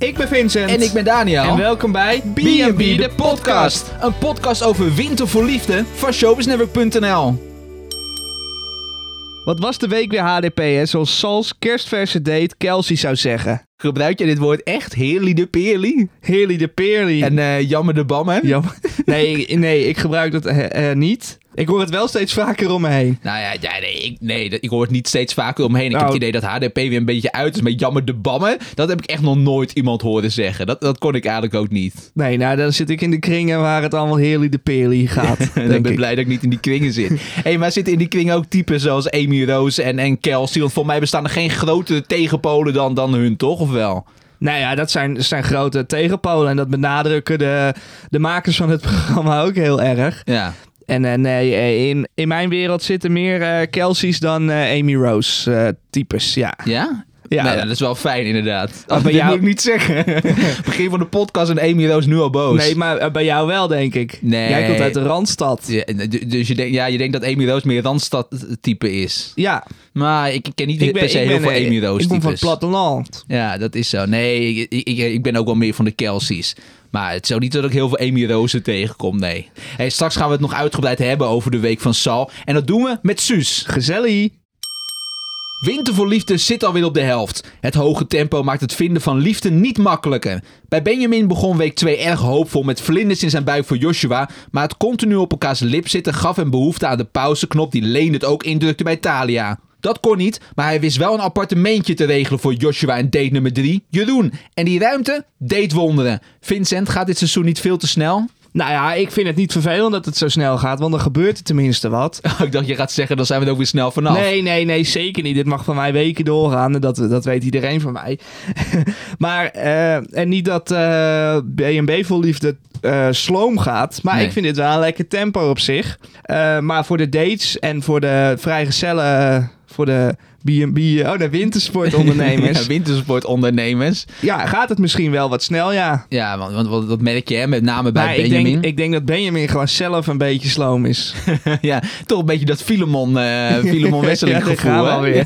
Ik ben Vincent. En ik ben Daniel. En welkom bij B&B de podcast. Een podcast over winter voor liefde van showbiznetwork.nl. Wat was de week weer HDP, hè? Zoals Sals kerstverse date Kelsey zou zeggen. Gebruik je dit woord echt? Heerly de peerly? Heerly de peerly. En eh, jammer de bam, hè? Jammer. Nee, nee, ik gebruik dat eh, eh, niet. Ik hoor het wel steeds vaker om me heen. Nou ja, ja nee, ik, nee, ik hoor het niet steeds vaker omheen. Ik heb Nou. het idee dat HDP weer een beetje uit is met jammer de bammen. Dat heb ik echt nog nooit iemand horen zeggen. Dat, dat kon ik eigenlijk ook niet. Nee, nou, dan zit ik in de kringen waar het allemaal Heerly de peerly gaat. En ik ben blij dat ik niet in die kringen zit. hey, maar zitten in die kringen ook typen zoals Amy Rose en, en Kelsey? Want voor mij bestaan er geen grotere tegenpolen dan, dan hun, toch? Of wel? Nou ja, dat zijn, dat zijn grote tegenpolen. En dat benadrukken de, de makers van het programma ook heel erg. Ja. En eh, nee, eh, in, in mijn wereld zitten meer eh Kelsey's dan Amy Rose types. Ja. Ja? Ja. Nee, dat is wel fijn inderdaad. bij Oh, dit jou- moet ik niet zeggen. Begin van de podcast en Amy Roos nu al boos. Nee, maar bij jou wel, denk ik. Nee. Jij komt uit de Randstad. Ja, dus je, denkt, ja, je denkt dat Amy Roos meer Randstad-type is. Ja, Maar ik ken niet per se heel ben, veel Amy Roos Ik kom van het platteland. Ja, dat is zo. Nee, ik, ik, ik ben ook wel meer van de Kelsies. Maar het is ook niet dat ik heel veel Amy Rozen tegenkom, nee. Hey, straks gaan we het nog uitgebreid hebben over de week van Sal. En dat doen we met Suus. Gezellig. Winter voor liefde zit alweer op de helft. Het hoge tempo maakt het vinden van liefde niet makkelijker. Bij Benjamin begon week 2 erg hoopvol met vlinders in zijn buik voor Joshua. Maar het continu op elkaars lip zitten gaf hem behoefte aan de pauzeknop die Leen het ook indrukte bij Talia. Dat kon niet, maar hij wist wel een appartementje te regelen voor Joshua en date nummer 3, Jeroen. En die ruimte deed wonderen. Vincent, gaat dit seizoen niet veel te snel? Nou ja, ik vind het niet vervelend dat het zo snel gaat, want dan gebeurt er tenminste wat. ik dacht je gaat zeggen, dan zijn we er ook weer snel vanaf. Nee, nee, nee, zeker niet. Dit mag van mij weken doorgaan. Dat, dat weet iedereen van mij. maar, eh, en niet dat eh B&B vol liefde eh, sloom gaat. Maar Nee. ik vind dit wel een lekker tempo op zich. Maar voor de dates en voor de vrijgezellen... For det B&B... Oh, de wintersportondernemers. Ja, wintersportondernemers. ja, gaat het misschien wel wat snel, ja. Ja, want, want dat merk je hè, met name bij Maar ik Benjamin. denk, ik denk dat Benjamin gewoon zelf een beetje sloom is. ja, toch een beetje dat Filemon, eh Filemon Wesseling gevoel. Ja.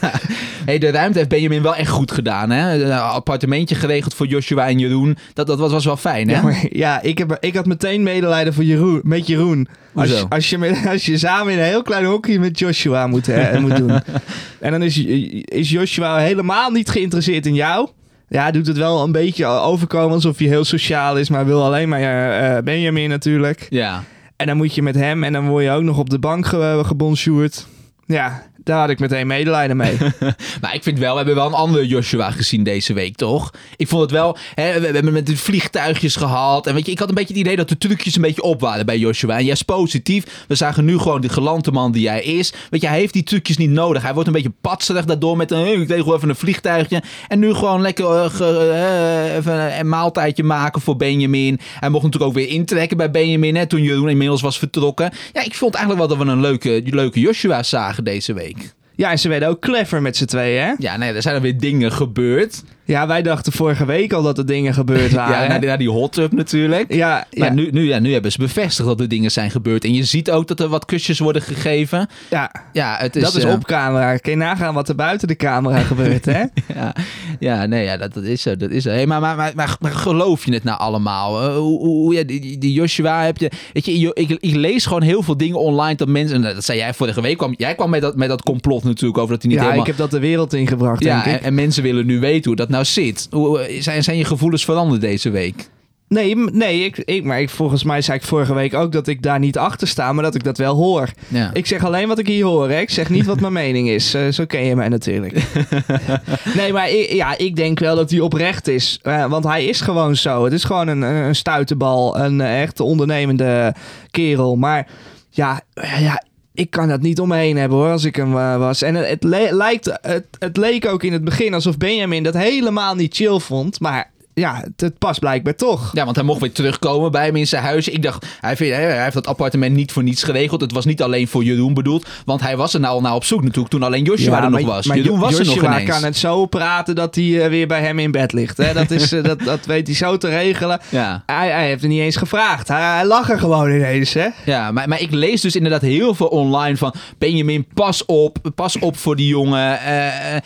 Hey, de ruimte heeft Benjamin wel echt goed gedaan. Hè? Een appartementje geregeld voor Joshua en Jeroen. Dat, dat was, was wel fijn, hè? Ja, maar, ja ik, heb, ik had meteen medelijden voor Jeroen, met Jeroen. Als, als, je als je samen in een heel klein hokje met Joshua moet, hè, moet doen. En dan is, is Joshua helemaal niet geïnteresseerd in jou. Ja, doet het wel een beetje overkomen alsof hij heel sociaal is, maar wil alleen maar eh, eh, Benjamin natuurlijk. Ja. En dan moet je met hem en dan word je ook nog op de bank ge, gebonjourd. Ja, daar had ik meteen medelijden mee. Maar ik vind wel, we hebben wel een andere Joshua gezien deze week, toch? Ik vond het wel, hè, we, hebben met de vliegtuigjes gehad. En weet je, ik had een beetje het idee dat de trucjes een beetje op waren bij Joshua. En is positief. We zagen nu gewoon de galante man die hij is. Weet je, hij heeft die trucjes niet nodig. Hij wordt een beetje patserig daardoor met een, ik regel even een vliegtuigje. En nu gewoon lekker eh, eh, even een maaltijdje maken voor Benjamin. Hij mocht natuurlijk ook weer intrekken bij Benjamin, toen Jeroen inmiddels was vertrokken. Ja, ik vond eigenlijk wel dat we een leuke, leuke Joshua zagen deze week. ja, en ze werden ook clever met z'n tweeën, hè? Ja, nee, er zijn er weer dingen gebeurd. Ja, wij dachten vorige week al dat er dingen gebeurd waren. Ja, naar die, hot tub natuurlijk. ja, ja, Maar nu, nu, ja, nu hebben ze bevestigd dat er dingen zijn gebeurd. En je ziet ook dat er wat kusjes worden gegeven. ja. Ja, het is, dat is eh, op camera. Kun je nagaan wat er buiten de camera gebeurt, hè? Ja, ja, nee, ja, dat, dat is zo. Dat is zo. Hey, maar, maar, maar, maar, geloof je het nou allemaal? Eh, hoe, hoe, ja, die, Joshua heb je... Weet je, ik, ik lees gewoon heel veel dingen online dat mensen... en Dat zei jij vorige week. Kwam, jij kwam met dat, met dat complot natuurlijk over dat hij niet ja, helemaal... ik heb dat de wereld ingebracht, ja, denk en, ik. en mensen willen nu weten hoe dat nou zit. Hoe, zijn, zijn je gevoelens veranderd deze week? Nee, nee ik, ik, maar ik, volgens mij zei ik vorige week ook dat ik daar niet achter sta, maar dat ik dat wel hoor. Ja. Ik zeg alleen wat ik hier hoor, hè? Ik zeg niet wat mijn mening is. Eh, zo ken je mij natuurlijk. nee, maar ik, ja, ik denk wel dat hij oprecht is. Eh, want hij is gewoon zo. Het is gewoon een, een stuiterbal. Een eh, echt ondernemende kerel. Maar ja, ja, ik kan dat niet om me heen hebben hoor, als ik hem eh, was. En het, lijkt, het leek ook in het begin alsof Benjamin dat helemaal niet chill vond. Maar ja, het, het past blijkbaar toch. Ja, want hij mocht weer terugkomen bij hem in zijn huis. Ik dacht, hij, vindt, hij heeft dat appartement niet voor niets geregeld. Het was niet alleen voor Jeroen bedoeld. Want hij was er nou al naar op zoek natuurlijk toen alleen Joshua er nog was. Maar Jeroen was er nog ineens. kan het zo praten dat hij eh, weer bij hem in bed ligt. Hè? Dat, is, eh, dat, dat weet hij zo te regelen. Ja, Hij, hij heeft er niet eens gevraagd. Hij, hij lag er gewoon ineens, hè? ja maar, maar ik lees dus inderdaad heel veel online van... Benjamin, pas op, pas op voor die jongen. eh, ja,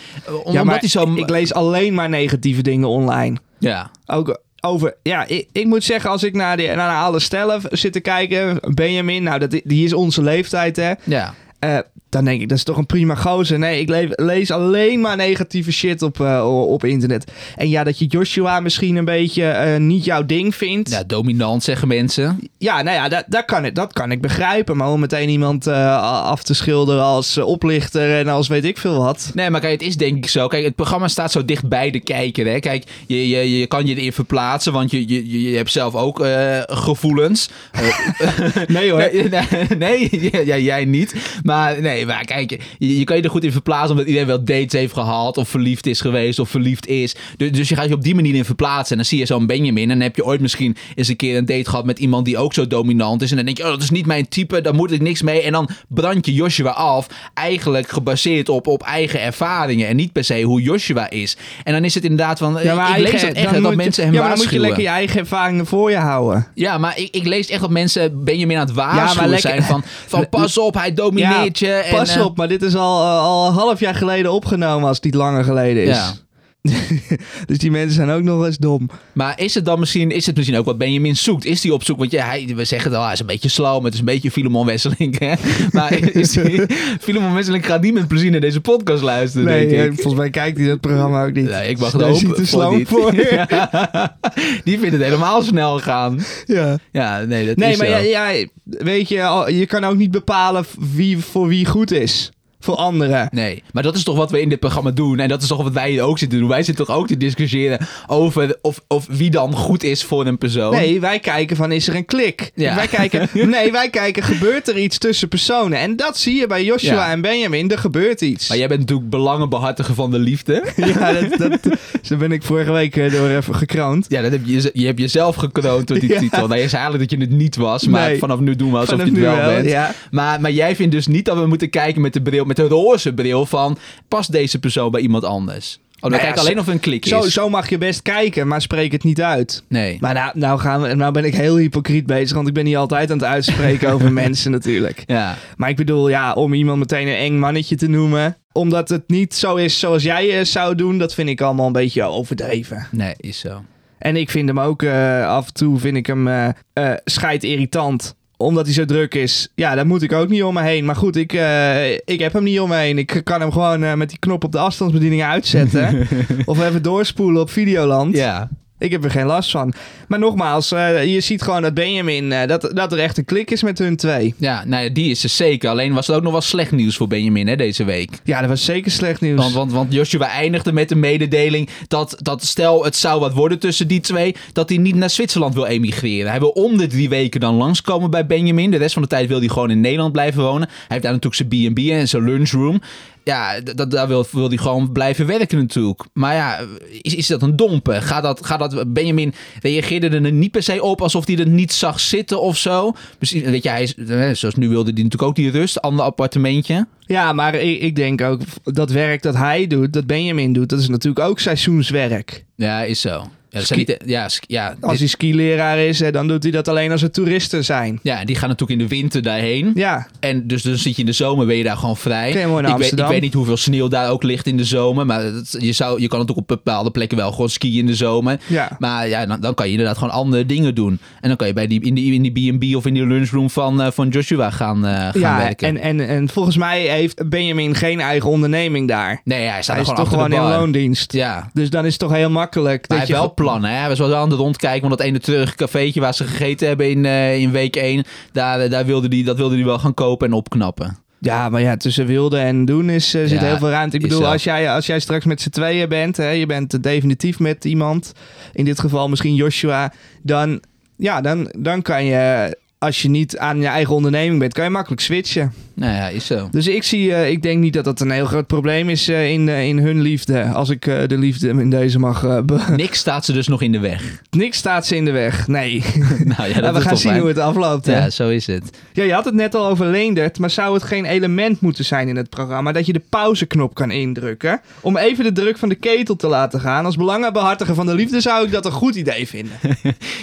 omdat maar hij zo... ik lees alleen maar negatieve dingen online. Ja. Ook over, ja, ik, ik moet zeggen, als ik naar, de, naar alle stellen zit te kijken, Benjamin, nou, dat, die is onze leeftijd, hè. Ja. Eh, dan denk ik, dat is toch een prima gozer. Nee, ik lees alleen maar negatieve shit op, eh, op internet. En ja, dat je Joshua misschien een beetje eh, niet jouw ding vindt. Ja, dominant zeggen mensen. Ja, nou ja, dat, dat, kan, ik, dat kan ik begrijpen. Maar om meteen iemand af te schilderen als oplichter en als weet ik veel wat. Nee, maar kijk, het is denk ik zo. Kijk, het programma staat zo dicht bij de kijker. Hè? Kijk, je, je, je kan je erin verplaatsen, want je, je, je hebt zelf ook gevoelens. Nee hoor. Nee, nee, nee, ja, jij niet. Maar nee, maar kijk, je, je kan je er goed in verplaatsen omdat iedereen wel dates heeft gehad of verliefd is geweest of verliefd is. Dus, dus je gaat je op die manier in verplaatsen en dan zie je zo'n Benjamin en dan heb je ooit misschien eens een keer een date gehad met iemand die ook zo dominant is en dan denk je, oh, dat is niet mijn type, daar moet ik niks mee. En dan brand je Joshua af, eigenlijk gebaseerd op, op eigen ervaringen en niet per se hoe Joshua is. En dan is het inderdaad van, Ja, maar ik lees eigen- dat echt dan dat moet mensen hem Ja, maar dan moet je lekker je eigen ervaringen voor je houden. Ja, maar ik, ik lees echt dat mensen Benjamin aan het waarschuwen lekker- zijn van, van pas op, hij domineert Pas eh, op, maar dit is al, eh, al een half jaar geleden opgenomen als het niet langer geleden is. Dus die mensen zijn ook nog eens dom. Maar is het dan misschien, is het misschien ook wat Benjamin zoekt? Is hij op zoek? Want ja, hij, we zeggen al, hij is een beetje slow, maar het is een beetje Filemon Wesseling. Hè? Maar is die, Filemon Wesseling gaat niet met plezier naar deze podcast luisteren, Nee, denk eh, ik. volgens mij kijkt hij dat programma ook niet. Nee, ik mag Daar hij hopen te niet. voor. Ja. Die vindt het helemaal snel gaan. Ja. Ja, nee, dat Nee, is maar zo. ja, ja, weet je, je kan ook niet bepalen wie voor wie goed is. Voor anderen. Nee, maar dat is toch wat we in dit programma doen. En dat is toch wat wij ook zitten doen. Wij zitten toch ook te discussiëren over of, of wie dan goed is voor een persoon. Nee, wij kijken van is er een klik. Ja. Wij kijken, nee, wij kijken gebeurt er iets tussen personen. En dat zie je bij Joshua Ja. en Benjamin. Er gebeurt iets. Maar jij bent natuurlijk belangenbehartiger van de liefde. Ja, dat, dat, zo ben ik vorige week eh, door even gekroond. Ja, dat heb je, je hebt jezelf gekroond door die Ja. titel. Nou, je zei eigenlijk dat je het niet was, maar Nee. vanaf nu doen we alsof Vanaf je het wel, wel, bent. ja. Maar, maar jij vindt dus niet dat we moeten kijken met de bril, met de roze bril van, past deze persoon bij iemand anders? Oh, dan Nou ja, alleen zo- of een klik Zo, is. zo mag je best kijken, maar spreek het niet uit. Nee. Maar nou, nou, gaan we, nou ben ik heel hypocriet bezig, want ik ben niet altijd aan het uitspreken over mensen natuurlijk. Ja. Maar ik bedoel, ja, om iemand meteen een eng mannetje te noemen, omdat het niet zo is zoals jij het zou doen, dat vind ik allemaal een beetje overdreven. Nee, is zo. En ik vind hem ook eh, af en toe vind ik hem eh eh, scheid irritant. Omdat hij zo druk is. Ja, daar moet ik ook niet om me heen. Maar goed, ik, eh, ik heb hem niet om me heen. Ik kan hem gewoon eh, met die knop op de afstandsbediening uitzetten. of even doorspoelen op Videoland. Ja. Ik heb er geen last van. Maar nogmaals, eh, je ziet gewoon dat Benjamin... eh, dat, dat er echt een klik is met hun twee. Ja, nou ja, die is er zeker. Alleen was het ook nog wel slecht nieuws voor Benjamin hè, deze week. Ja, dat was zeker slecht nieuws. Want, want, want Joshua eindigde met de mededeling dat, dat stel het zou wat worden tussen die twee, dat hij niet naar Zwitserland wil emigreren. Hij wil om de drie weken dan langskomen bij Benjamin. De rest van de tijd wil hij gewoon in Nederland blijven wonen. Hij heeft daar natuurlijk zijn B&B en zijn lunchroom. Ja, d- d- daar wil, wil hij gewoon blijven werken natuurlijk. Maar ja, is, is dat een domper? Gaat dat, gaat dat, Benjamin reageerde er niet per se op alsof hij er niet zag zitten of zo. Misschien, weet je, hij is, eh, zoals nu wilde hij natuurlijk ook die rust, ander appartementje. Ja, maar ik, ik denk ook dat werk dat hij doet, dat Benjamin doet, dat is natuurlijk ook seizoenswerk. Ja, is zo. Ja, Ski- niet, ja, ja, Als dit- hij skileraar is, dan doet hij dat alleen als er toeristen zijn. ja, die gaan natuurlijk in de winter daarheen. Ja, En dus dan zit je in de zomer, ben je daar gewoon vrij. Ik, weet, ik weet niet hoeveel sneeuw daar ook ligt in de zomer. Maar het- je, zou, je kan natuurlijk op bepaalde plekken wel gewoon skiën in de zomer. ja. Maar ja, dan, dan kan je inderdaad gewoon andere dingen doen. En dan kan je bij die, in die in die B&B of in die lunchroom van, eh, van Joshua gaan, gaan ja, werken. en, en, en volgens mij heeft Benjamin geen eigen onderneming daar. nee, hij staat Hij er is gewoon toch gewoon in loondienst. Ja, Dus dan is het toch heel makkelijk. Maar dat hij je wel plannen. Hè? Hij was wel aan het rondkijken. Want dat ene terug cafeetje waar ze gegeten hebben in, eh, in week 1. Daar, daar wilde die, dat wilde hij wel gaan kopen en opknappen. Ja, maar ja, tussen wilde en doen is, eh, zit Ja, heel veel ruimte. Ik bedoel, als jij, als jij straks met z'n tweeën bent, hè, je bent eh, definitief met iemand, in dit geval misschien Joshua, dan, ja, dan, dan kan je, als je niet aan je eigen onderneming bent, kan je makkelijk switchen. Nou ja, is zo. Dus ik zie, eh, ik denk niet dat dat een heel groot probleem is eh, in, eh, in hun liefde. Als ik de liefde in deze mag. Niks staat ze dus nog in de weg. Niks staat ze in de weg. Nee. nou ja, dat we gaan zien fijn. hoe het afloopt. hè. Ja, zo is het. Ja, je had het net al over Leendert, maar zou het geen element moeten zijn in het programma dat je de pauzeknop kan indrukken om even de druk van de ketel te laten gaan? Als belangenbehartiger van de liefde zou ik dat een goed idee vinden.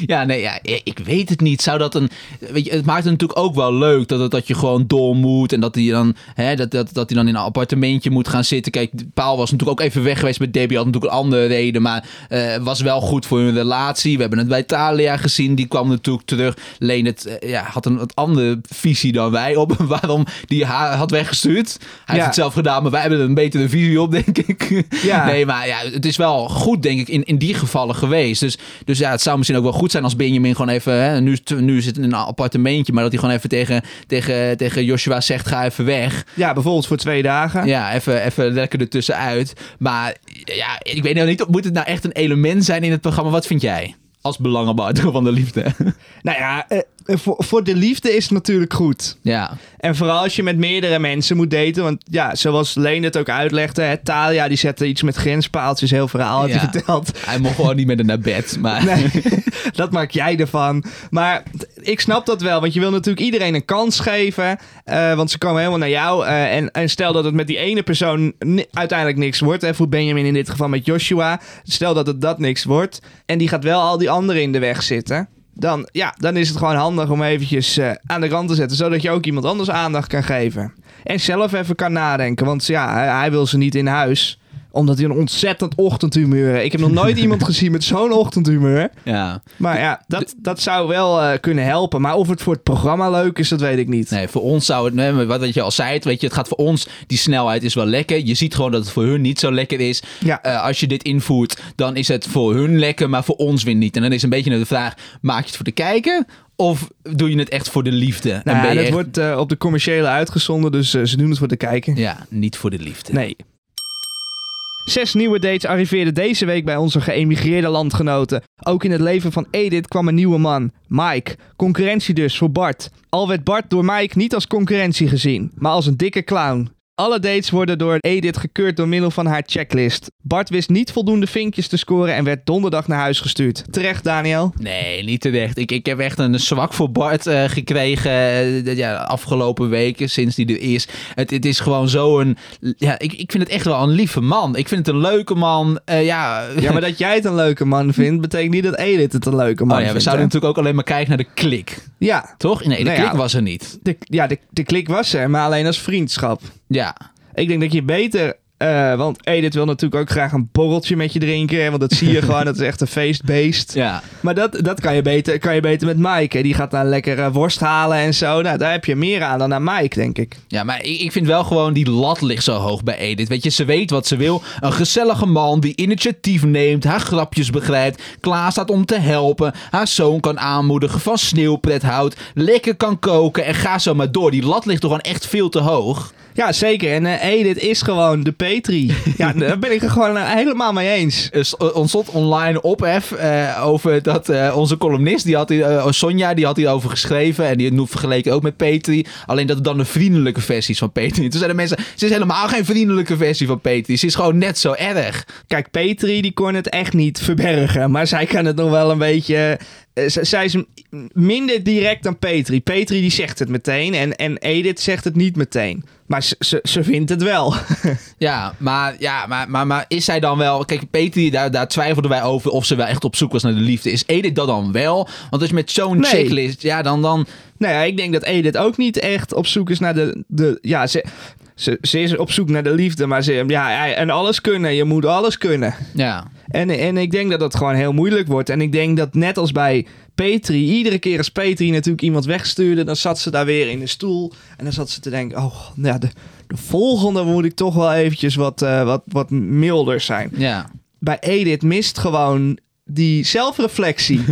Ja, nee, ja, ik weet het niet. Zou dat een. Weet je, het maakt het natuurlijk ook wel leuk dat, het, dat je gewoon dolmoed moet. En dat hij dan, hè, dat, dat, dat hij dan in een appartementje moet gaan zitten. Kijk, Paul was natuurlijk ook even weg geweest met Debbie. Had natuurlijk een andere reden. Maar eh, was wel goed voor hun relatie. We hebben het bij Talia gezien. Die kwam natuurlijk terug. Leen het, eh, ja, had een wat andere visie dan wij op waarom die haar had weggestuurd. Hij heeft het zelf gedaan, maar wij hebben er een betere visie op, denk ik. Ja. Nee, maar ja, het is wel goed, denk ik, in, in die gevallen geweest. Dus, dus ja, het zou misschien ook wel goed zijn als Benjamin gewoon even... Hè, nu, nu zit in een appartementje, maar dat hij gewoon even tegen, tegen, tegen Joshua zegt, ga even weg. Ja, bijvoorbeeld voor twee dagen. Ja, even, even lekker ertussenuit. Maar ja, ik weet nou niet, moet het nou echt een element zijn in het programma? Wat vind jij? Als belangenbehartiger van de liefde. Nou ja, eh, eh, voor, voor de liefde is het natuurlijk goed. ja. En vooral als je met meerdere mensen moet daten. Want ja, zoals Leen het ook uitlegde. Hè, Talia die zette iets met grenspaaltjes. Heel verhaal had hij Ja. verteld. Hij mocht gewoon niet met haar naar bed. Maar Nee, dat maak jij ervan. Maar ik snap dat wel. Want je wil natuurlijk iedereen een kans geven. eh, want ze komen helemaal naar jou. eh, en, en stel dat het met die ene persoon uiteindelijk niks wordt. Hè, voor Benjamin in dit geval met Joshua. Stel dat het dat niks wordt. En die gaat wel al die anderen in de weg zitten. Dan, ja, dan is het gewoon handig om eventjes eh, aan de kant te zetten. Zodat je ook iemand anders aandacht kan geven. En zelf even kan nadenken. Want ja, hij wil ze niet in huis omdat hij een ontzettend ochtendhumeur heeft. Ik heb nog nooit iemand gezien met zo'n ochtendhumeur. ja. Maar ja, dat, dat zou wel eh, kunnen helpen. Maar of het voor het programma leuk is, dat weet ik niet. Nee, voor ons zou het, nee, wat je al zei, het, weet je, het gaat voor ons, die snelheid is wel lekker. Je ziet gewoon dat het voor hun niet zo lekker is. Ja. Eh, als je dit invoert, dan is het voor hun lekker, maar voor ons weer niet. En dan is een beetje de vraag, maak je het voor de kijker? Of doe je het echt voor de liefde? Nou, en ben je echt- wordt eh, op de commerciële uitgezonden, dus ze doen het voor te kijken. Ja, niet voor de liefde. Nee. Zes nieuwe dates arriveerden deze week bij onze geëmigreerde landgenoten. Ook in het leven van Edith kwam een nieuwe man, Mike. Concurrentie dus voor Bart. Al werd Bart door Mike niet als concurrentie gezien, maar als een dikke clown. Alle dates worden door Edith gekeurd door middel van haar checklist. Bart wist niet voldoende vinkjes te scoren en werd donderdag naar huis gestuurd. Terecht, Daniel? Nee, niet terecht. Ik, ik heb echt een zwak voor Bart eh, gekregen eh, de ja, afgelopen weken, sinds die er is. Het, het is gewoon zo'n... Ja, ik, ik vind het echt wel een lieve man. Ik vind het een leuke man. Eh, ja, Ja, maar dat jij het een leuke man vindt, betekent niet dat Edith het een leuke man Oh ja, we zouden hè? natuurlijk ook alleen maar kijken naar de klik. Ja, Toch? Nee, de Nou ja. klik was er niet. de, ja de, de klik was er, maar alleen als vriendschap. Ja. Ik denk dat je beter... eh, want Edith wil natuurlijk ook graag een borreltje met je drinken. hè, Want dat zie je gewoon, dat is echt een feestbeest. Ja. Maar dat, dat kan, je beter, kan je beter met Mike. Hè. Die gaat dan lekker eh, worst halen en zo. Nou, daar heb je meer aan dan aan Mike, denk ik. Ja, maar ik, ik vind wel gewoon die lat ligt zo hoog bij Edith. Weet je, ze weet wat ze wil. Een gezellige man die initiatief neemt, haar grapjes begrijpt, klaar staat om te helpen, haar zoon kan aanmoedigen, van sneeuwpret houdt, lekker kan koken en ga zo maar door. Die lat ligt toch gewoon echt veel te hoog. Ja, zeker. En eh, Edith is gewoon de Petri. ja, daar ben ik het gewoon eh, helemaal mee eens. Er er ontstond online ophef eh, over dat eh, onze columnist, die had hier, eh, Sonja, die had hierover geschreven. En die nu vergeleken ook met Petri. Alleen dat het dan de vriendelijke versie is van Petri. Toen zeiden mensen, ze is helemaal geen vriendelijke versie van Petri. Ze is gewoon net zo erg. Kijk, Petri die kon het echt niet verbergen. Maar zij kan het nog wel een beetje... eh, z- zij is minder direct dan Petri. Petri die zegt het meteen en, en Edith zegt het niet meteen. Maar ze, ze, ze vindt het wel. Ja, maar, ja maar, maar, maar is zij dan wel... Kijk, Petri, daar, daar twijfelden wij over of ze wel echt op zoek was naar de liefde. Is Edith dat dan wel? Want als je met zo'n Nee. checklist... Ja, dan... dan nou ja, ik denk dat Edith ook niet echt op zoek is naar de... de ja, ze, ze, ze is op zoek naar de liefde, maar ze... Ja, en alles kunnen. Je moet alles kunnen. ja. En, en ik denk dat dat gewoon heel moeilijk wordt. En ik denk dat net als bij Petri, iedere keer als Petri natuurlijk iemand wegstuurde, dan zat ze daar weer in de stoel. En dan zat ze te denken, oh, nou ja, de, de volgende moet ik toch wel eventjes wat, eh, wat, wat milder zijn. Ja. Bij Edith mist gewoon die zelfreflectie.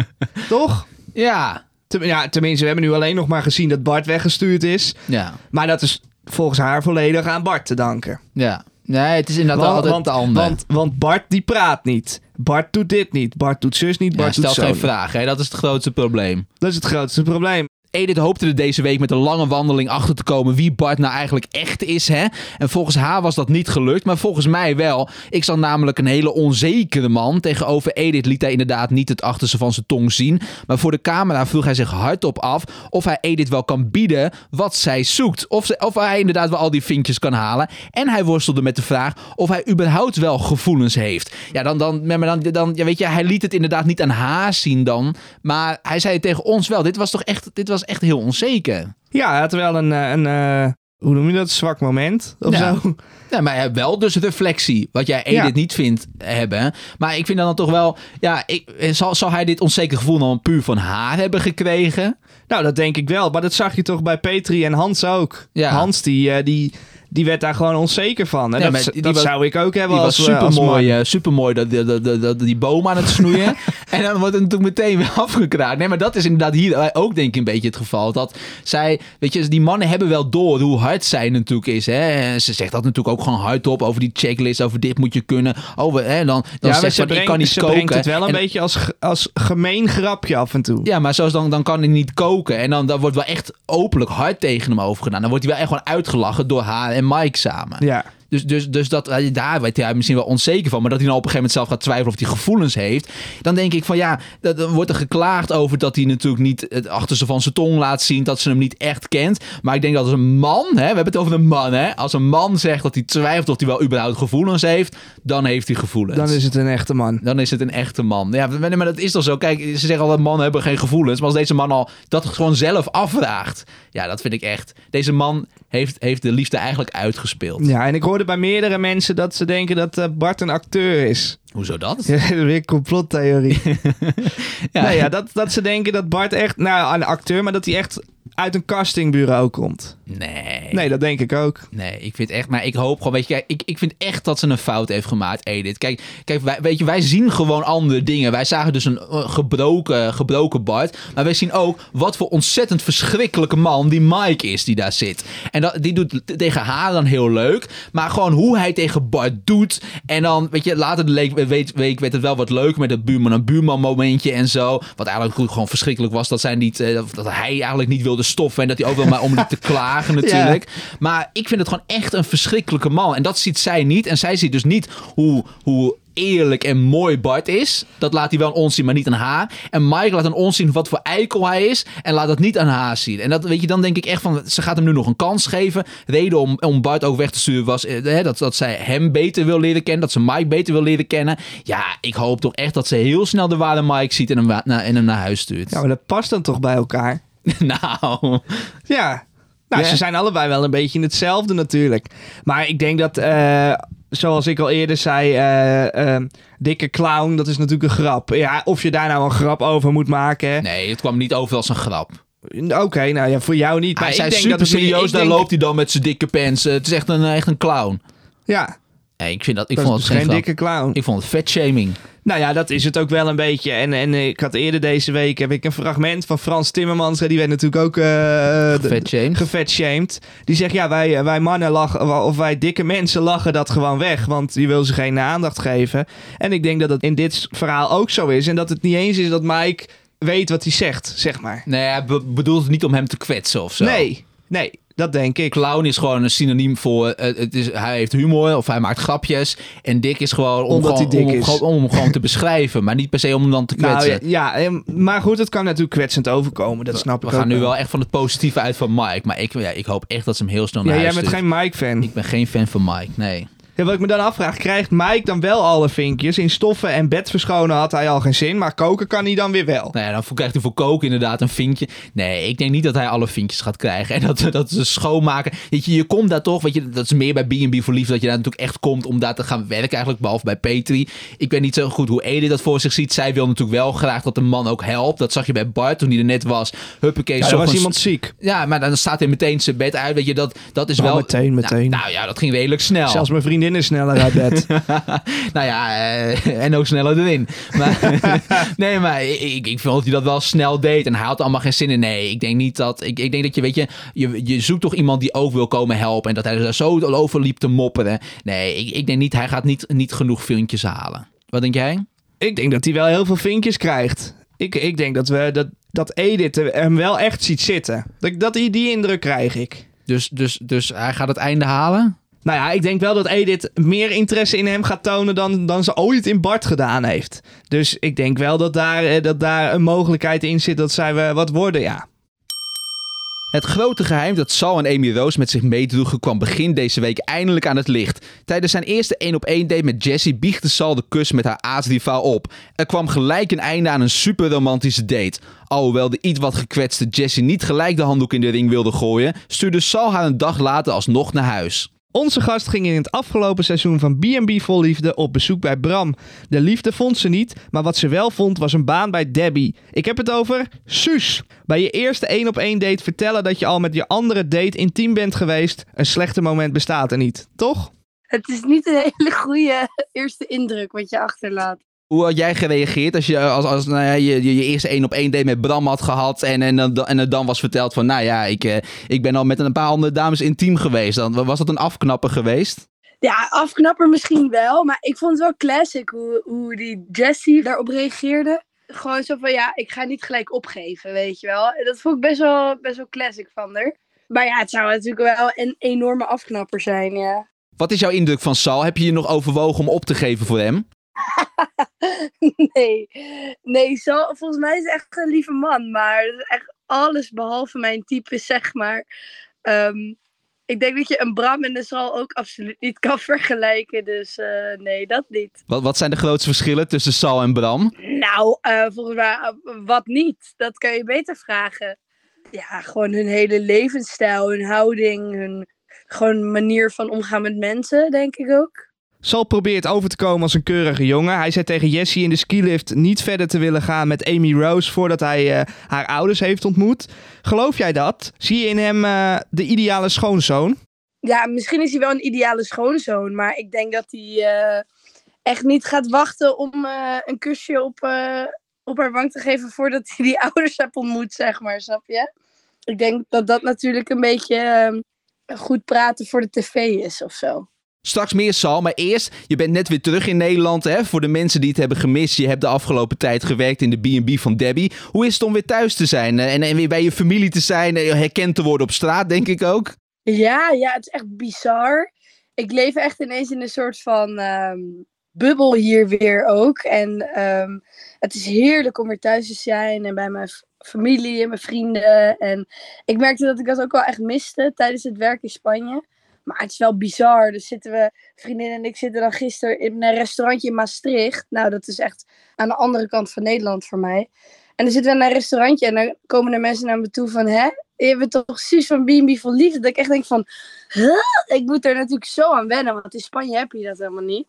toch? Ja. Ten- ja, tenminste, we hebben nu alleen nog maar gezien dat Bart weggestuurd is. Ja. Maar dat is volgens haar volledig aan Bart te danken. Ja. Nee, het is inderdaad Want, altijd want, de ander. want, want Bart die praat niet. Bart doet dit niet. Bart doet zus niet. ja, Bart stelt geen vragen. Hè? Dat is het grootste probleem. Dat is het grootste probleem. Edith hoopte er deze week met een lange wandeling achter te komen wie Bart nou eigenlijk echt is. Hè? En volgens haar was dat niet gelukt, maar volgens mij wel. Ik zag namelijk een hele onzekere man. Tegenover Edith liet hij inderdaad niet het achterste van zijn tong zien. Maar voor de camera vroeg hij zich hardop af of hij Edith wel kan bieden wat zij zoekt. Of, of hij inderdaad wel al die vinkjes kan halen. En hij worstelde met de vraag of hij überhaupt wel gevoelens heeft. Ja, dan, dan, maar dan, dan ja, weet je, hij liet het inderdaad niet aan haar zien dan. Maar hij zei tegen ons wel. Dit was toch echt, dit was was echt heel onzeker. Ja, hij had wel een, eh, een eh, hoe noem je dat, zwak moment of Ja. zo. Ja, maar wel dus reflectie. Wat jij Edith Ja. niet vindt hebben. Maar ik vind dan toch wel... Ja, ik, zal, zal hij dit onzeker gevoel dan puur van haar hebben gekregen? Nou, dat denk ik wel. Maar dat zag je toch bij Petri en Hans ook. Ja. Hans, die, eh, die, die werd daar gewoon onzeker van. En dat, die dat was- zou ik ook hebben Die als, was eh, als supermooi, eh, supermooi dat, dat, dat, dat, die boom aan het snoeien. en dan wordt het natuurlijk meteen weer afgekraakt. Nee, maar dat is inderdaad hier ook denk ik een beetje het geval. Dat zij, weet je, die mannen hebben wel door hoe hard zij natuurlijk is. Hè? En Ze zegt dat natuurlijk ook gewoon hardop over die checklist, over dit moet je kunnen. Over, hè, dan dan Ja, zegt ze, brengt, ik kan niet ze koken. brengt het wel een En- beetje als, als gemeen grapje af en toe. Ja, maar zoals dan, dan kan hij niet koken. En dan, dan wordt wel echt openlijk hard tegen hem overgedaan. Dan wordt hij wel echt gewoon uitgelachen door haar en Mike samen. Ja. Dus, dus, dus dat, eh, daar werd hij misschien wel onzeker van. Maar dat hij dan op een gegeven moment zelf gaat twijfelen of hij gevoelens heeft. Dan denk ik van ja, dat- dan wordt er geklaagd over dat hij natuurlijk niet het achterste van zijn tong laat zien. Dat ze hem niet echt kent. Maar ik denk dat als een man, hè, we hebben het over een man. Hè, als een man zegt dat hij twijfelt of hij wel überhaupt gevoelens heeft. Dan heeft hij gevoelens. Dan is het een echte man. Dan is het een echte man. Ja, maar maar dat is toch zo? Kijk, ze zeggen al dat mannen hebben geen gevoelens. Maar als deze man al dat gewoon zelf afvraagt. Ja, dat vind ik echt. Deze man heeft, heeft de liefde eigenlijk uitgespeeld. Ja, en ik hoorde bij meerdere mensen dat ze denken dat eh, Bart een acteur is. Hoezo dat? Ja, Weer complottheorie. Ja. Nou ja, dat, dat ze denken dat Bart echt, nou een acteur, maar dat hij echt uit een castingbureau komt. Nee. Nee, dat denk ik ook. Nee, ik vind echt, maar ik hoop gewoon, weet je, kijk, ik, ik vind echt dat ze een fout heeft gemaakt, Edith. Kijk, kijk wij, weet je, wij zien gewoon andere dingen. Wij zagen dus een eh, gebroken, gebroken Bart, maar wij zien ook wat voor ontzettend verschrikkelijke man die Mike is die daar zit. En dat, die doet tegen haar dan heel leuk, maar gewoon hoe hij tegen Bart doet. En dan, weet je, later de week, week werd het wel wat leuk met het buurman en buurman momentje en zo. Wat eigenlijk gewoon verschrikkelijk was dat zij niet, eh, dat hij eigenlijk niet wilde stoffen en dat hij overal maar om liep te natuurlijk. Maar ik vind het gewoon echt een verschrikkelijke man. En dat ziet zij niet. En zij ziet dus niet hoe, hoe eerlijk en mooi Bart is. Dat laat hij wel aan ons zien, maar niet aan haar. En Mike laat aan ons zien wat voor eikel hij is. En laat dat niet aan haar zien. En dat, weet je, dan denk ik echt van, ze gaat hem nu nog een kans geven. Reden om, om Bart ook weg te sturen was eh, hè, dat, dat zij hem beter wil leren kennen. Dat ze Mike beter wil leren kennen. Ja, ik hoop toch echt dat ze heel snel de ware Mike ziet en hem, na- en hem naar huis stuurt. Ja, maar dat past dan toch bij elkaar? nou, Ja. Nou, ze zijn allebei wel een beetje in hetzelfde natuurlijk. Maar ik denk dat, eh, zoals ik al eerder zei, eh, eh, dikke clown, dat is natuurlijk een grap. Ja, of je daar nou een grap over moet maken. nee, het kwam niet over als een grap. Oké, nou ja, voor jou niet. Maar Hij ik denk super dat serieus, daar denk- loopt hij dan met zijn dikke pants. Eh, het is echt een, echt een clown. Ja, Nee, ik, vind dat, ik dat vond het geen geen grap. dikke clown. Ik vond het vetshaming. Nou ja, dat is het ook wel een beetje. En, en ik had eerder deze week heb ik een fragment van Frans Timmermans. Die werd natuurlijk ook eh, Vetshamed. gevetshamed. Die zegt, ja, wij, wij mannen lachen, of wij dikke mensen lachen dat gewoon weg. Want die wil ze geen aandacht geven. En ik denk dat het in dit verhaal ook zo is. En dat het niet eens is dat Mike weet wat hij zegt, zeg maar. Nee, hij be- bedoelt het niet om hem te kwetsen of zo. Nee, nee, dat denk ik. Clown is gewoon een synoniem voor... eh, het is, hij heeft humor of hij maakt grapjes. En dik is gewoon om, Omdat gewoon, hij dik om, is. om hem gewoon te beschrijven. Maar niet per se om hem dan te Nou kwetsen. ja, ja, eh, maar goed, het kan natuurlijk kwetsend overkomen. Dat snap We ik gaan ook nu wel echt van het positieve uit van Mike. Maar ik, ja, ik hoop echt dat ze hem heel snel naar Ja, jij bent stuurt. geen Mike-fan. Ik ben geen fan van Mike, nee. Ja, wat ik me dan afvraag, krijgt Mike dan wel alle vinkjes? In stoffen en bed verschonen had hij al geen zin, maar koken kan hij dan weer wel. Nou ja, dan krijgt hij voor koken inderdaad een vinkje. Nee, ik denk niet dat hij alle vinkjes gaat krijgen. En dat, dat ze schoonmaken. Weet je, je komt daar toch, weet je, dat is meer bij B&B voor Liefde, dat je daar natuurlijk echt komt om daar te gaan werken eigenlijk, behalve bij Petri. Ik weet niet zo goed hoe Edith dat voor zich ziet. Zij wil natuurlijk wel graag dat de man ook helpt. Dat zag je bij Bart toen hij er net was. Huppakee, Ja, was iemand ziek. Ja, maar dan staat hij meteen zijn bed uit. Weet je, dat, dat is wel... meteen, meteen. Nou, nou ja, dat ging redelijk snel. Zelfs mijn vriendin is sneller uit bed. nou ja, eh, en ook sneller erin. Maar, nee, maar ik, ik vond dat hij dat wel snel deed. En hij had allemaal geen zin in. Nee, ik denk niet dat... Ik, ik denk dat je, weet je, je... Je zoekt toch iemand die ook wil komen helpen. En dat hij er zo over liep te mopperen. Nee, ik, ik denk niet... Hij gaat niet, niet genoeg vinkjes halen. Wat denk jij? ik denk dat hij wel heel veel vinkjes krijgt. Ik, ik denk dat, we, dat, dat Edith hem wel echt ziet zitten. Dat, dat die, die indruk krijg ik. Dus, dus, dus hij gaat het einde halen? Nou ja, ik denk wel dat Edith meer interesse in hem gaat tonen dan, dan ze ooit in Bart gedaan heeft. Dus ik denk wel dat daar, eh, dat daar een mogelijkheid in zit dat zij we wat worden, ja. Het grote geheim dat Sal en Amy Roos met zich meedroegen kwam begin deze week eindelijk aan het licht. Tijdens zijn eerste 1 op 1 date met Jessie biechtte Sal de kus met haar aasrivaal op. Er kwam gelijk een einde aan een super romantische date. Alhoewel de iets wat gekwetste Jessie niet gelijk de handdoek in de ring wilde gooien, stuurde Sal haar een dag later alsnog naar huis. Onze gast ging in het afgelopen seizoen van B&B Vol Liefde op bezoek bij Bram. De liefde vond ze niet, maar wat ze wel vond was een baan bij Debbie. Ik heb het over Suus. Bij je eerste 1 op 1 date vertellen dat je al met je andere date intiem bent geweest. Een slechte moment bestaat er niet, toch? Het is niet een hele goede eerste indruk wat je achterlaat. Hoe had jij gereageerd als je, als, als nou ja, je, je, je eerste één op één date met Bram had gehad en, en, en, en er dan was verteld van, nou ja, ik, eh, ik ben al met een paar andere dames intiem geweest. Dan was dat een afknapper geweest? Ja, afknapper misschien wel, maar ik vond het wel classic hoe, hoe die Jessie daarop reageerde. Gewoon zo van, ja, ik ga niet gelijk opgeven, weet je wel. Dat vond ik best wel, best wel classic van haar. Maar ja, het zou natuurlijk wel een enorme afknapper zijn, ja. Wat is jouw indruk van Sal? Heb je je nog overwogen om op te geven voor hem? nee, nee zo, volgens mij is hij echt een lieve man. Maar echt alles behalve mijn type, zeg maar. Um, ik denk dat je een Bram en de Sal ook absoluut niet kan vergelijken. Dus uh, nee, dat niet. Wat, wat zijn de grootste verschillen tussen Sal en Bram? Nou, uh, volgens mij uh, wat niet. Dat kan je beter vragen. Ja, gewoon hun hele levensstijl, hun houding, hun gewoon manier van omgaan met mensen, denk ik ook. Sal probeert over te komen als een keurige jongen. Hij zei tegen Jessie in de skilift niet verder te willen gaan met Amy Rose voordat hij uh, haar ouders heeft ontmoet. Geloof jij dat? Zie je in hem uh, de ideale schoonzoon? Ja, misschien is hij wel een ideale schoonzoon, maar ik denk dat hij uh, echt niet gaat wachten om een kusje op, op haar wang te geven voordat hij die ouders heeft ontmoet, zeg maar, snap je? Ik denk dat dat natuurlijk een beetje goed praten voor de tv is of zo. Straks meer Sal, maar eerst, je bent net weer terug in Nederland. Hè? Voor de mensen die het hebben gemist, je hebt de afgelopen tijd gewerkt in de B&B van Debbie. Hoe is het om weer thuis te zijn en, en weer bij je familie te zijn, herkend te worden op straat, denk ik ook? Ja, ja, het is echt bizar. Ik leef echt ineens in een soort van um, bubbel hier weer ook. En um, het is heerlijk om weer thuis te zijn en bij mijn familie en mijn vrienden. En ik merkte dat ik dat ook wel echt miste tijdens het werk in Spanje. Maar het is wel bizar. Dus zitten we, vriendin en ik zitten dan gisteren in een restaurantje in Maastricht. Nou, dat is echt aan de andere kant van Nederland voor mij. En dan zitten we naar een restaurantje en dan komen er mensen naar me toe van, hè? Je bent toch Suus van B&B voor liefde? Dat ik echt denk van, huh? Ik moet er natuurlijk zo aan wennen, want in Spanje heb je dat helemaal niet.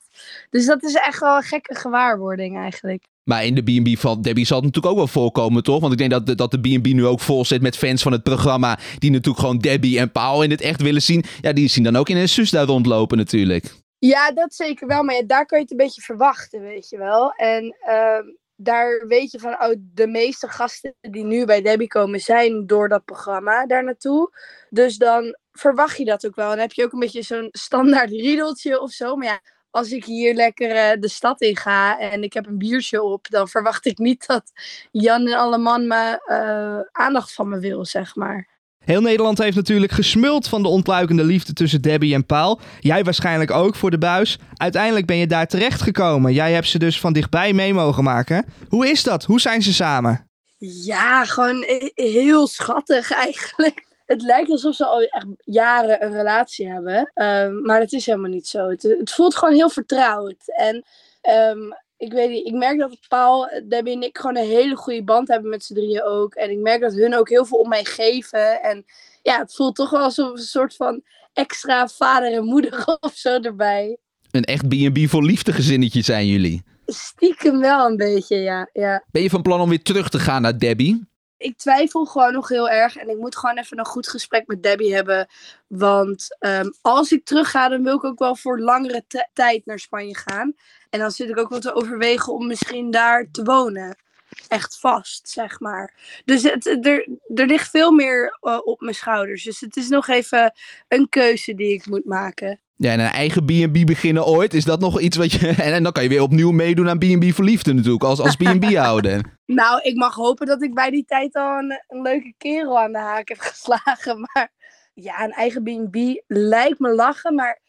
Dus dat is echt wel een gekke gewaarwording eigenlijk. Maar in de B&B van Debbie zal het natuurlijk ook wel voorkomen, toch? Want ik denk dat de, dat de B&B nu ook vol zit met fans van het programma... die natuurlijk gewoon Debbie en Paul in het echt willen zien. Ja, die zien dan ook in een sus daar rondlopen natuurlijk. Ja, dat zeker wel. Maar ja, daar kan je het een beetje verwachten, weet je wel. En uh, daar weet je van, oh, de meeste gasten die nu bij Debbie komen... zijn door dat programma daar naartoe. Dus dan verwacht je dat ook wel. En dan heb je ook een beetje zo'n standaard riedeltje of zo. Maar ja als ik hier lekker uh, de stad in ga en ik heb een biertje op, dan verwacht ik niet dat Jan en alle man me uh, aandacht van me wil, zeg maar. Heel Nederland heeft natuurlijk gesmuld van de ontluikende liefde tussen Debbie en Paul. Jij waarschijnlijk ook voor de buis. Uiteindelijk ben je daar terechtgekomen. Jij hebt ze dus van dichtbij mee mogen maken. Hoe is dat? Hoe zijn ze samen? Ja, gewoon heel schattig eigenlijk het lijkt alsof ze al echt jaren een relatie hebben. Um, maar dat is helemaal niet zo. Het, het voelt gewoon heel vertrouwd. En um, ik weet niet, ik merk dat Paul, Debbie en ik gewoon een hele goede band hebben met z'n drieën ook. En ik merk dat hun ook heel veel om mij geven. En ja, het voelt toch wel alsof een soort van extra vader en moeder of zo erbij. Een echt B&B voor liefde gezinnetje zijn jullie. Stiekem wel een beetje, ja, ja. Ben je van plan om weer terug te gaan naar Debbie? ik twijfel gewoon nog heel erg. En ik moet gewoon even een goed gesprek met Debbie hebben. Want um, als ik terug ga, dan wil ik ook wel voor langere tijd naar Spanje gaan. En dan zit ik ook wel te overwegen om misschien daar te wonen. Echt vast, zeg maar. Dus het, er, er ligt veel meer uh, op mijn schouders. Dus het is nog even een keuze die ik moet maken. Ja, en een eigen B&B beginnen ooit, is dat nog iets wat je... En, en dan kan je weer opnieuw meedoen aan B&B voor liefde natuurlijk, als, als B&B houden. nou, ik mag hopen dat ik bij die tijd al een, een leuke kerel aan de haak heb geslagen. Maar ja, een eigen B&B lijkt me lachen, maar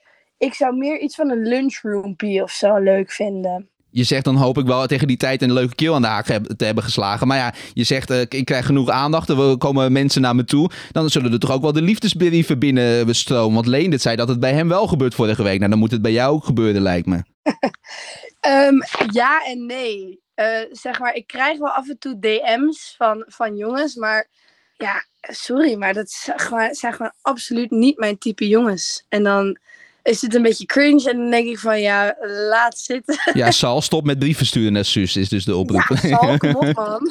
ik zou meer iets van een lunchroompie of zo leuk vinden. Je zegt dan hoop ik wel tegen die tijd een leuke keel aan de haak te hebben geslagen. Maar ja, je zegt eh, ik krijg genoeg aandacht. Er komen mensen naar me toe. Dan zullen er toch ook wel de liefdesbrieven binnen stromen. Want Leendert zei dat het bij hem wel gebeurt vorige week. Nou, dan moet het bij jou ook gebeuren, lijkt me. Ehm, ja en nee. Eh, zeg maar, ik krijg wel af en toe DM's van, van jongens, maar ja, sorry, maar dat zijn gewoon, zijn gewoon absoluut niet mijn type jongens. En dan is het een beetje cringe en dan denk ik van ja, laat zitten. Ja, Sal, stop met brieven sturen naar Suus, is dus de oproep. Ja, Sal, kom op man.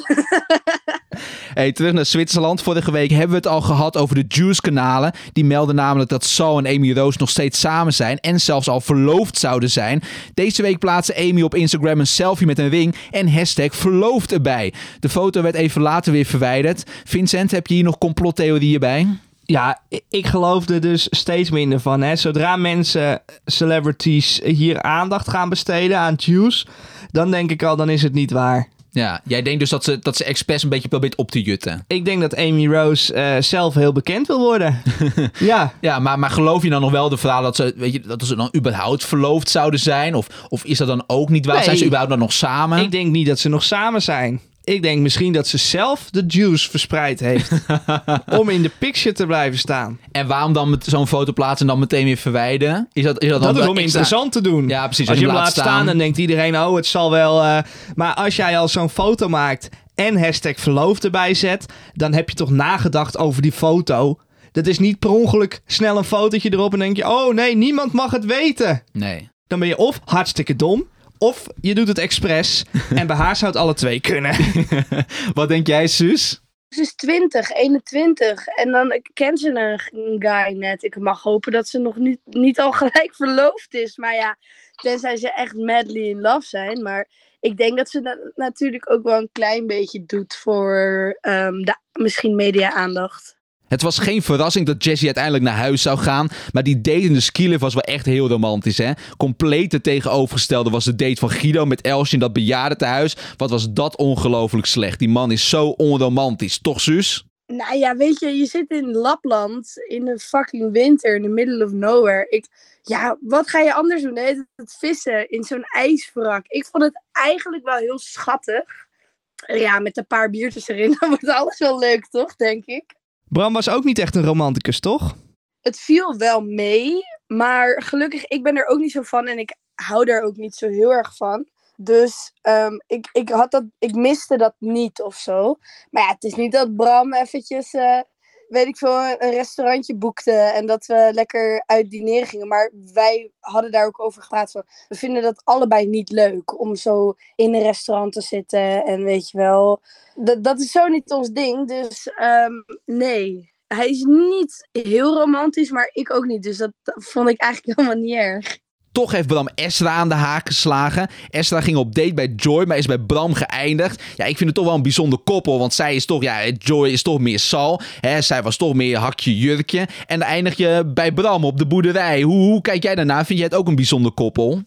Hey, terug naar Zwitserland. Vorige week hebben we het al gehad over de Juice-kanalen. Die melden namelijk dat Saul en Amy Roos nog steeds samen zijn en zelfs al verloofd zouden zijn. Deze week plaatste Amy op Instagram een selfie met een ring en hashtag verloofd erbij. De foto werd even later weer verwijderd. Vincent, heb je hier nog complottheorieën bij? Ja, ik geloof er dus steeds minder van. Hè. Zodra mensen, celebrities, hier aandacht gaan besteden aan Juice, dan denk ik al, dan is het niet waar. Ja, jij denkt dus dat ze, dat ze expres een beetje probeert op te jutten. Ik denk dat Amy Rose eh, zelf heel bekend wil worden. ja, Ja, maar, maar geloof je dan nog wel de verhaal dat ze, weet je, dat ze dan überhaupt verloofd zouden zijn? Of, of is dat dan ook niet waar? Nee. Zijn ze überhaupt dan nog samen? ik denk niet dat ze nog samen zijn. Ik denk misschien dat ze zelf de juice verspreid heeft. om in de picture te blijven staan. En waarom dan met zo'n foto plaatsen en dan meteen weer verwijden? Is dat, is dat, Dat dan is om interessant te doen. Ja, precies. Als je hem laat staan, dan denkt iedereen, oh, het zal wel... eh, Maar als jij al zo'n foto maakt en hashtag verloofd erbij zet... dan heb je toch nagedacht over die foto. Dat is niet per ongeluk snel een fotootje erop en denk je... oh nee, niemand mag het weten. Nee. Dan ben je of hartstikke dom... of je doet het expres. en bij haar zou het alle twee kunnen. Wat denk jij, Suus? Ze is 20, 21 en dan kent ze een guy net. Ik mag hopen dat ze nog niet, niet al gelijk verloofd is. Maar ja, tenzij ze echt madly in love zijn. Maar ik denk dat ze dat natuurlijk ook wel een klein beetje doet voor ehm, de, misschien media-aandacht. Het was geen verrassing dat Jessie uiteindelijk naar huis zou gaan. Maar die date in de skilift was wel echt heel romantisch, hè? Compleet tegenovergestelde was de date van Guido met Elsje in dat bejaardentehuis. Wat was dat ongelooflijk slecht. Die man is zo onromantisch. Toch, Suus? Nou ja, weet je, je zit in Lapland in de fucking winter, in the middle of nowhere. Ik, ja, wat ga je anders doen? hè? Het vissen in zo'n ijswrak. Ik vond het eigenlijk wel heel schattig. Ja, met een paar biertjes erin, dan wordt alles wel leuk, toch? Denk ik. Bram was ook niet echt een romanticus, toch? Het viel wel mee, maar gelukkig, ik ben er ook niet zo van en ik hou daar ook niet zo heel erg van. Dus ehm, ik, ik, had dat, ik miste dat niet of zo. Maar ja, het is niet dat Bram eventjes, eh, weet ik veel, een restaurantje boekte en dat we lekker uit dineren gingen. Maar wij hadden daar ook over gepraat van, we vinden dat allebei niet leuk om zo in een restaurant te zitten en weet je wel. Dat, dat is zo niet ons ding, dus ehm, nee. Hij is niet heel romantisch, maar ik ook niet. Dus dat, dat vond ik eigenlijk helemaal niet erg. Toch heeft Bram Esra aan de haak geslagen. Esra ging op date bij Joy, maar is bij Bram geëindigd. Ja, ik vind het toch wel een bijzonder koppel. Want zij is toch, ja, Joy is toch meer Sal. Hè, zij was toch meer hakje jurkje. En dan eindig je bij Bram op de boerderij. Hoe, hoe kijk jij daarna? Vind jij het ook een bijzonder koppel?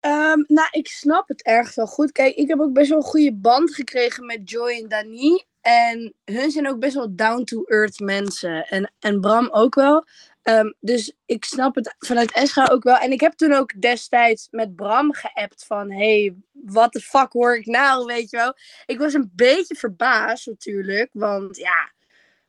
Ehm, nou, ik snap het ergens wel goed. Kijk, ik heb ook best wel een goede band gekregen met Joy en Dani. En hun zijn ook best wel down-to-earth mensen. En, en Bram ook wel. Ehm, dus ik snap het vanuit Esra ook wel. En ik heb toen ook destijds met Bram geappt van... hey, what the fuck hoor ik nou, weet je wel? Ik was een beetje verbaasd natuurlijk. Want ja,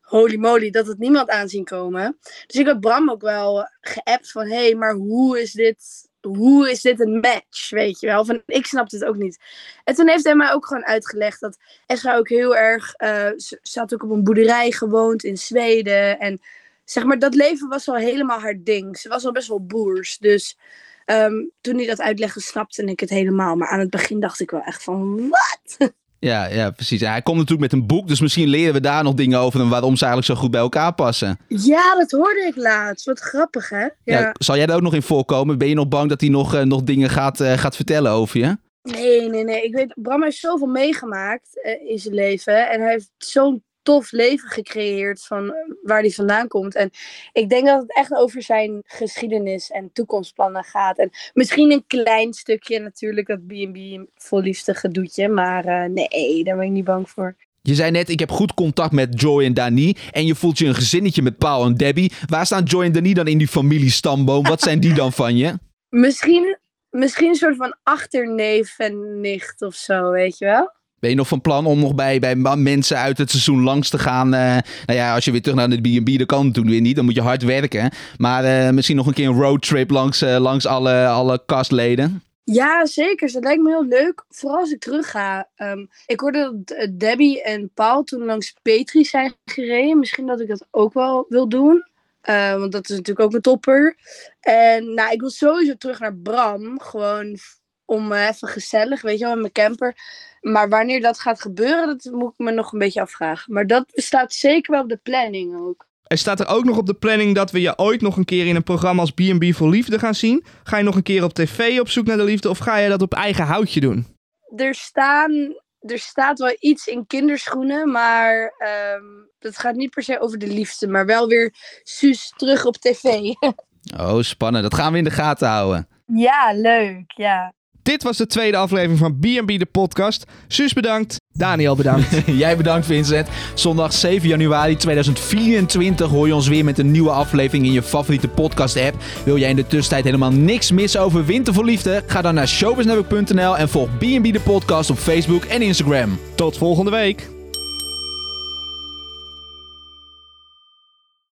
holy moly, dat het niemand aan zien komen. Dus ik heb Bram ook wel geappt van... hey, maar hoe is dit hoe is dit een match, weet je wel? Van, ik snapte het ook niet. En toen heeft hij mij ook gewoon uitgelegd dat Esra ook heel erg... eh, ze, ze had ook op een boerderij gewoond in Zweden. En zeg maar, dat leven was al helemaal haar ding. Ze was al best wel boers. Dus ehm, toen hij dat uitlegde, snapte ik het helemaal. Maar aan het begin dacht ik wel echt van, wat? Ja, ja, precies. En hij komt natuurlijk met een boek, dus misschien leren we daar nog dingen over en waarom ze eigenlijk zo goed bij elkaar passen. Ja, dat hoorde ik laatst. Wat grappig, hè? Ja. Ja. zal jij daar ook nog in voorkomen? Ben je nog bang dat hij nog, eh, nog dingen gaat, eh, gaat vertellen over je? Nee, nee, nee. Ik weet, Bram heeft zoveel meegemaakt eh, in zijn leven. En hij heeft zo'n tof leven gecreëerd van eh, waar hij vandaan komt. En ik denk dat het echt over zijn geschiedenis en toekomstplannen gaat. En misschien een klein stukje natuurlijk dat B&B vol liefde gedoetje. Maar eh, nee, daar ben ik niet bang voor. Je zei net, ik heb goed contact met Joy en Dani. En je voelt je een gezinnetje met Paul en Debbie. Waar staan Joy en Dani dan in die familiestamboom? Wat zijn die dan van je? Misschien Misschien een soort van achterneef en nicht of zo, weet je wel? Ben je nog van plan om nog bij, bij mensen uit het seizoen langs te gaan? eh, nou ja, als je weer terug naar de B&B, dat kan natuurlijk weer niet. Dan moet je hard werken. Maar eh, misschien nog een keer een roadtrip langs, eh, langs alle, alle kastleden. Ja, zeker. Dat lijkt me heel leuk. Vooral als ik terug ga. Ehm, ik hoorde dat Debbie en Paul toen langs Petri zijn gereden. Misschien dat ik dat ook wel wil doen. Want dat is natuurlijk ook een topper. En nou, ik wil sowieso terug naar Bram. Gewoon om even gezellig, weet je wel, met mijn camper. Maar wanneer dat gaat gebeuren, dat moet ik me nog een beetje afvragen. Maar dat staat zeker wel op de planning ook. Er staat er ook nog op de planning dat we je ooit nog een keer in een programma als B&B voor Liefde gaan zien. Ga je nog een keer op tv op zoek naar de liefde of ga je dat op eigen houtje doen? er, staan, er staat wel iets in kinderschoenen, maar ehm dat gaat niet per se over de liefde, maar wel weer Suus terug op tv. Oh, spannend. Dat gaan we in de gaten houden. ja, leuk, ja. Dit was de tweede aflevering van B&B de podcast. Suus bedankt, Daniel bedankt. Jij bedankt Vincent. Zondag 7 januari 2024 hoor je ons weer met een nieuwe aflevering in je favoriete podcast app. Wil jij in de tussentijd helemaal niks missen over Winter voor Liefde? Ga dan naar showbiznetwork.nl en volg B&B de podcast op Facebook en Instagram. Tot volgende week.